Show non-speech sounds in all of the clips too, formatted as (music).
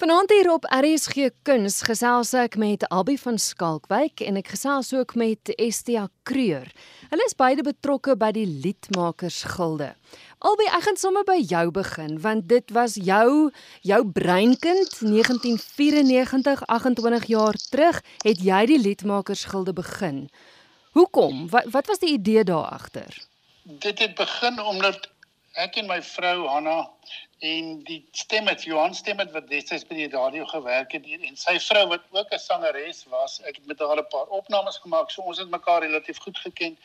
Vanaand hier op RSG Kuns gesels ek met Albie van Skalkwyk en ek gesels ook met Estia Kreur. Hulle is beide betrokke by die Liedmakersgilde. Albie, ek gaan sommer by jou begin want dit was jou jou breinkind 1994, 28 jaar terug het jy die Liedmakersgilde begin. Hoekom? Wat wat was die idee daar agter? Dit het begin omdat ek en my vrou Hanna en die stem het Johan stem het wat destyds by die radio gewerk het en sy vrou wat ook 'n sangeres was ek het met haar 'n paar opnames gemaak so ons het mekaar relatief goed geken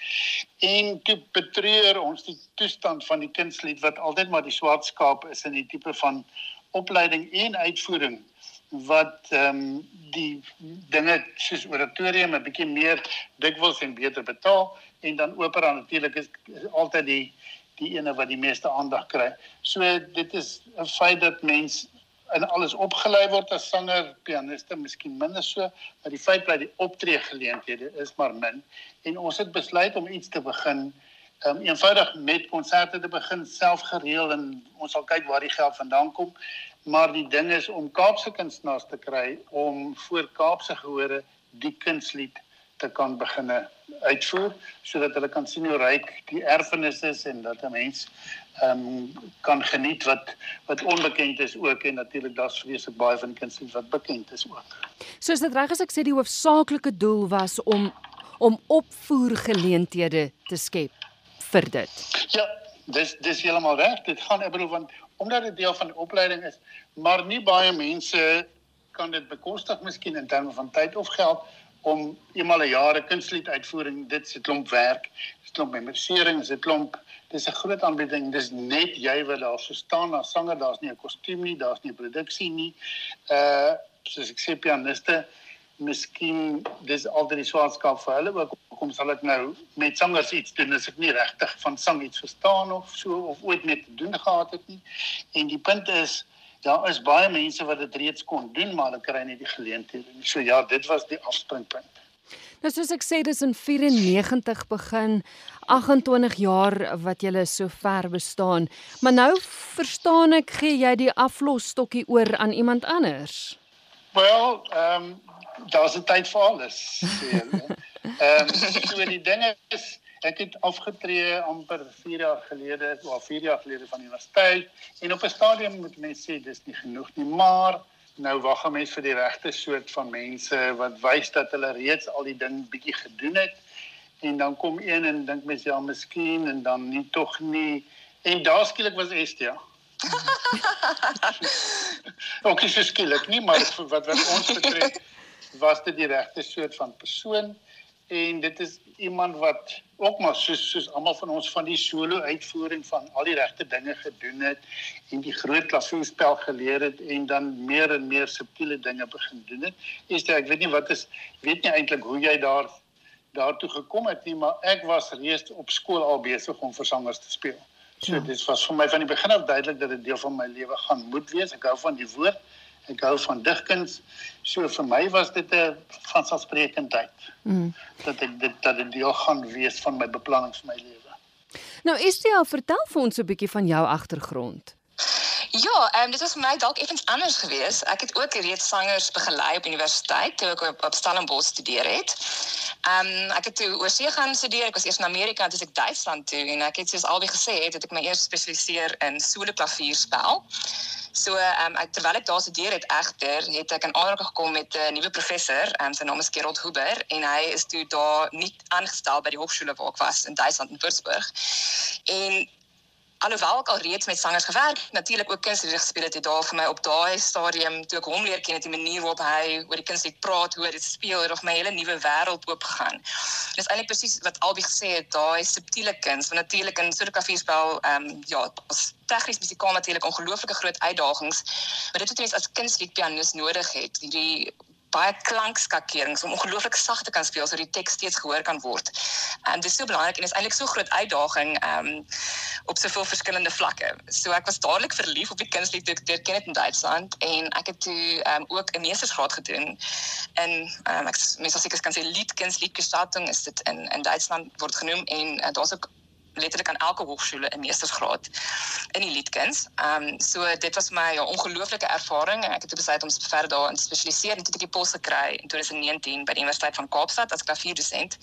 en toe betreur ons die toestand van die kindslied wat altyd maar die swart skaap is in die tipe van opleiding en uitvoering wat ehm um, die dinge soos oratorium 'n bietjie meer dikwels en beter betaal en dan opera natuurlik is, is altyd die die ene wat die meeste aandag kry. So dit is 'n feit dat mens in alles opgelei word as sanger, pianiste, miskien minder so, maar die feit dat die optree geleenthede is maar min en ons het besluit om iets te begin um eenvoudig met konserte te begin self gereël en ons sal kyk waar die geld vandaan kom maar die ding is om Kaapse kunstenaars te kry om voor Kaapse gehore die kunslied te kan beginne uitvoer sodat hulle kan sien hoe ryk die erfenis is en dat 'n mens ehm um, kan geniet wat wat onbekend is ook en natuurlik daar's vreeslik baie van kunste wat bekend is ook. So is dit reg as ek sê die hoofsaaklike doel was om om opvoergeleenthede te skep vir dit. Ja, dis dis heeltemal reg. Dit gaan ek bedoel want omdat dit deel van die opleiding is, maar nie baie mense kan dit bekostig miskien in terme van tyd of geld om eenmal 'n jaar 'n kunstlied uitvoering dit se klomp werk dis klomp memorisering dis klomp dis 'n groot aanbieding dis net jy wat daar so staan as sanger daar's nie 'n kostuum nie daar's nie produksie nie. Uh soos ek sê pianiste miskien dis altyd die swaarskap vir hulle ook kom sal ek nou met sangers iets doen as ek nie regtig van sang iets verstaan of so of ooit mee te doen gehad het nie. En die punt is daar is baie mense wat dit reeds kon doen, maar hulle kry nie die geleenthede nie. So ja, dit was die afspringpunt. Nou soos ek sê, dis in 94 begin 28 jaar wat jy so ver bestaan. Maar nou verstaan ek gee jy die aflosstokkie oor aan iemand anders. Wel, ehm um, daar's 'n tyd vir alles. (laughs) Ehm um, so die dinge is ek het afgetree amper 4 jaar gelede of 4 jaar gelede van universiteit en op 'n stadium moet mense sê dis nie genoeg nie maar nou wag 'n mens vir die regte soort van mense wat wys dat hulle reeds al die ding bietjie gedoen het en dan kom een en dink mens ja miskien en dan nie tog nie. En daar skielik was Estia (laughs) Ook is skielik nie maar wat wat ons betref was dit die regte soort van persoon en dit is iemand wat ook maar soos soos almal van ons van die solo uitvoering van al die regte dinge gedoen het en die groot klavierspel geleer het en dan meer en meer subtiele dinge begin doen het. Is dit ek weet nie wat is weet nie eintlik hoe jy daar daartoe gekom het nie, maar ek was reeds op skool al besig om vir sangers te speel. So ja. dit was vir my van die begin af duidelik dat dit deel van my lewe gaan moet wees. Ek hou van die woord ek hou van digkuns. So vir my was dit 'n vanselfsprekendheid. Mm. Dat ek dit dat dit deel gaan wees van my beplanning vir my lewe. Nou Estia, vertel vir ons 'n bietjie van jou agtergrond. Ja, ehm um, dit was vir my dalk effens anders geweest. Ek het ook reeds sangers begelei op universiteit toe ek op, op Stellenbosch studeer het. Ehm um, ek het toe oorsee gaan studeer. Ek was eers in Amerika en toe ek Duitsland toe en ek het soos albei gesê het, het ek my eers spesialiseer in solo klavierspel. So ehm um, terwyl ek daar studeer het egter, het ek in aanraking gekom met 'n nuwe professor, ehm um, sy naam is Gerald Huber en hy is toe daar nie aangestel by die hoërskool waar ek was in Duitsland in Würzburg. En alhoewel ek al reeds met sangers gewerk, natuurlik ook kunslied gespeel het, het daar vir my op daai stadium toe ek hom leer ken, het die manier waarop hy oor die kunslied praat, hoe hy dit speel, het of my hele nuwe wêreld oop gegaan. Dis eintlik presies wat Albie gesê het, daai subtiele kuns, want natuurlik in 'n klavierspel, ehm um, ja, tegnies musikaal natuurlik ongelooflike groot uitdagings, maar dit wat jy as kunslied pianis nodig het, hierdie baie klankskakerings om ongelooflik sag te kan speel sodat die teks steeds gehoor kan word. En dit is so belangrik en is eintlik so groot uitdaging um op soveel verskillende vlakke. So ek was dadelik verlief op die kunslied toe ek dit ken het in Duitsland en ek het toe um ook 'n meestersgraad gedoen in um ek mense seker kan sê liedkunsliedgestaltung is dit in in Duitsland word genoem en uh, daar's ook letterlik aan elke hoërskool 'n meestersgraad in die liedkuns. Ehm um, so dit was my 'n ja, ongelooflike ervaring en ek het besluit om verder daarin te spesialiseer en toe ek die pos gekry in 2019 by die Universiteit van Kaapstad as klavierdosent.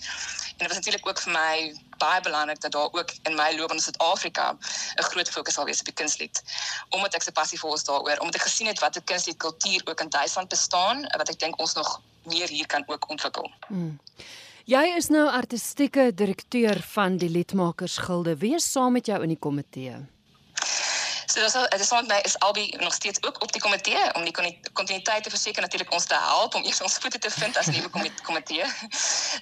En dit was natuurlik ook vir my baie belangrik dat daar ook in my loopbaan in Suid-Afrika 'n groot fokus sal wees op die kunslied. Omdat ek so passievol is daaroor, omdat ek gesien het wat 'n kunslied kultuur ook in Duitsland bestaan, wat ek dink ons nog meer hier kan ook ontwikkel. Hmm. Jy is nou artistieke direkteur van die Liedmakersgilde. Wie is saam met jou in die komitee? So dis al dis al my is albei nog steeds ook op die komitee om die kontinuïteit te verseker natuurlik ons te help om eers ons voete te vind as nuwe (laughs) komitee.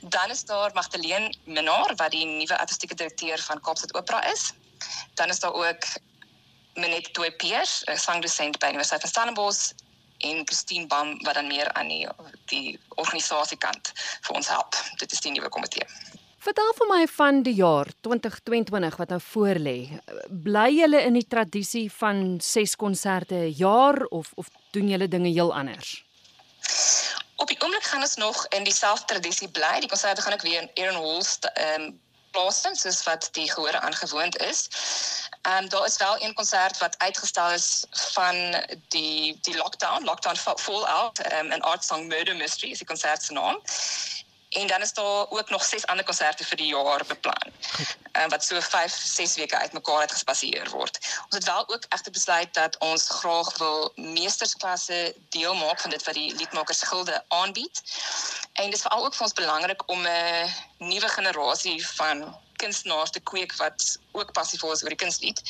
Dan is daar Magdalene Minnar wat die nuwe artistieke direkteur van Kaapstad Opera is. Dan is daar ook Menet Toy Piers, 'n sangdosent by Universiteit van Stellenbosch en Christine Bam wat dan meer aan die die organisasiekant vir ons help. Dit is die nuwe komitee. Vertel vir my van die jaar 2022 wat nou voorlê. Bly julle in die tradisie van 6 konserte 'n jaar of of doen julle dinge heel anders? Op die oomblik gaan ons nog in dieselfde tradisie bly. Die konserte gaan ek weer in Aaron Hall ehm um, plaasvind soos wat die gehore aangewoond is. Ehm um, daar is wel een konsert wat uitgestel is van die die lockdown, lockdown fall out ehm um, 'n art song murder mystery is die konsert se naam. En dan is daar ook nog ses ander konserte vir die jaar beplan. Uh, wat so 5, 6 weke uitmekaar uitgespaseer word. Ons het wel ook egter besluit dat ons graag wil meestersklasse deel maak van dit wat die liedmakers gilde aanbied. En dit is veral ook vir ons belangrik om 'n nuwe generasie van kunstenaars te kweek wat ook passievol is oor die kunstlied.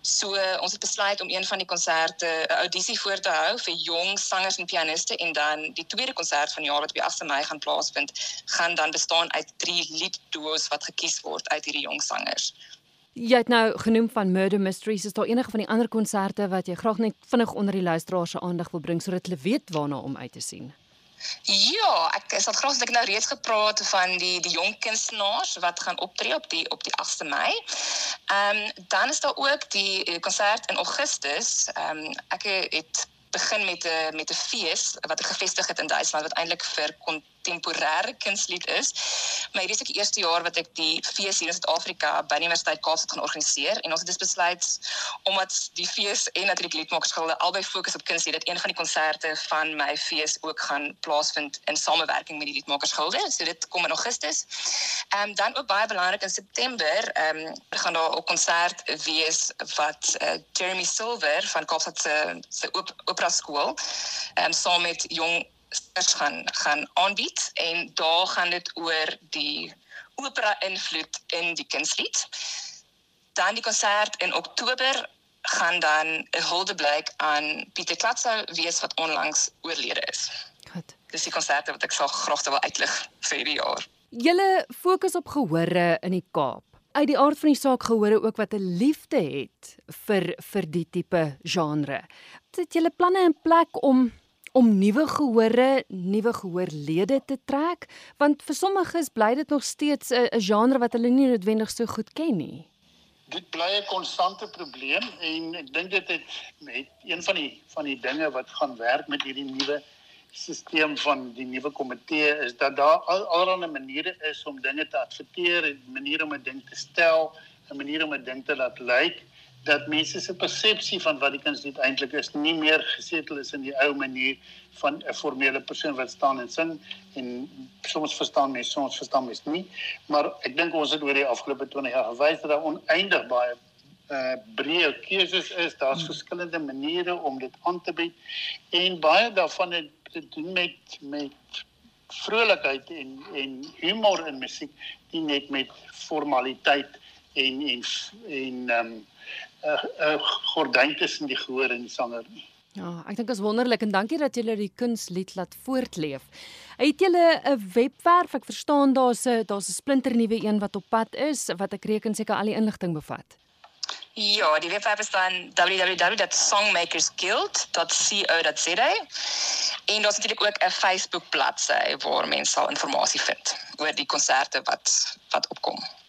So uh, ons het besluit om een van die konserte 'n audisie voor te hou vir jong sangers en pianiste en dan die tweede konsert van die jaar wat op die 8de Mei gaan plaasvind, gaan dan bestaan uit drie liedduos wat gekies word uit hierdie jong sangers. Jy het nou genoem van Murder Mysteries. Is daar enige van die ander konserte wat jy graag net vinnig onder die luisteraars se aandag wil bring sodat hulle weet waarna om uit te sien? Ja, ek is al graag dat ek nou reeds gepraat van die die jong kunstenaars wat gaan optree op die op die 8de Mei. Ehm um, dan is daar ook die eh, konsert in Augustus. Ehm um, ek het begin met 'n met 'n fees wat ek gevestig het in Duitsland wat eintlik vir kontemporêre kunslied is. Maar hierdie is die eerste jaar wat ek die fees hier in Suid-Afrika by die Universiteit Kaapstad gaan organiseer en ons het dus besluit omdat die fees en natuurlik liedmakersgilde albei fokus op kunslied dat een van die konserte van my fees ook gaan plaasvind in samewerking met die liedmakersgilde. So dit kom in Augustus. Ehm um, dan ook baie belangrik in September, ehm um, gaan daar 'n konsert wees wat uh, Jeremy Silver van Kaapstad se se opera skool ehm um, saam met jong kinders gaan gaan aanbied en daar gaan dit oor die opera invloed in die kunslied. Dan die konsert in Oktober gaan dan 'n huldeblyk aan Pieter Klatzer wees wat onlangs oorlede is. Goed. Dis die konserte wat ek sal graag wil uitlig vir hierdie jaar. Julle fokus op gehore in die Kaap. Uit die aard van die saak gehore ook wat 'n liefde het vir vir die tipe genre. Het julle planne in plek om om nuwe gehore, nuwe gehoorlede te trek, want vir sommiges bly dit nog steeds 'n genre wat hulle nie noodwendig so goed ken nie. Dit bly 'n konstante probleem en ek dink dit het met een van die van die dinge wat gaan werk met hierdie nuwe stelsel van die nuwe komitee is dat daar al allerlei maniere is om dinge te adverteer, maniere om 'n ding te stel, 'n manier om 'n ding te laat lyk. Dat mense se persepsie van wat die kunslied eintlik is nie meer gesetel is in die ou manier van 'n formele persoon wat staan en sing en soms verstaan mense soms verstaan mense nie maar ek dink ons het oor die afgelope 20 jaar gewys dat daar oneindig baie uh breë keuses is daar's hmm. verskillende maniere om dit aan te bied en baie daarvan het te doen met met vrolikheid en en humor in musiek nie net met formaliteit en en en ehm um, 'n gordyn tussen die gehoor en die sanger. Ja, ek dink dit is wonderlik en dankie dat julle die kunslied laat voortleef. Het julle 'n webwerf? Ek verstaan daar's 'n daar's 'n splinter nuwe een wat op pad is wat ek reken seker al die inligting bevat. Ja, die webwerf is dan www.songmakersguild.co.za. En daar's natuurlik ook 'n Facebook bladsy waar mense sal inligting vind oor die konserte wat wat opkom.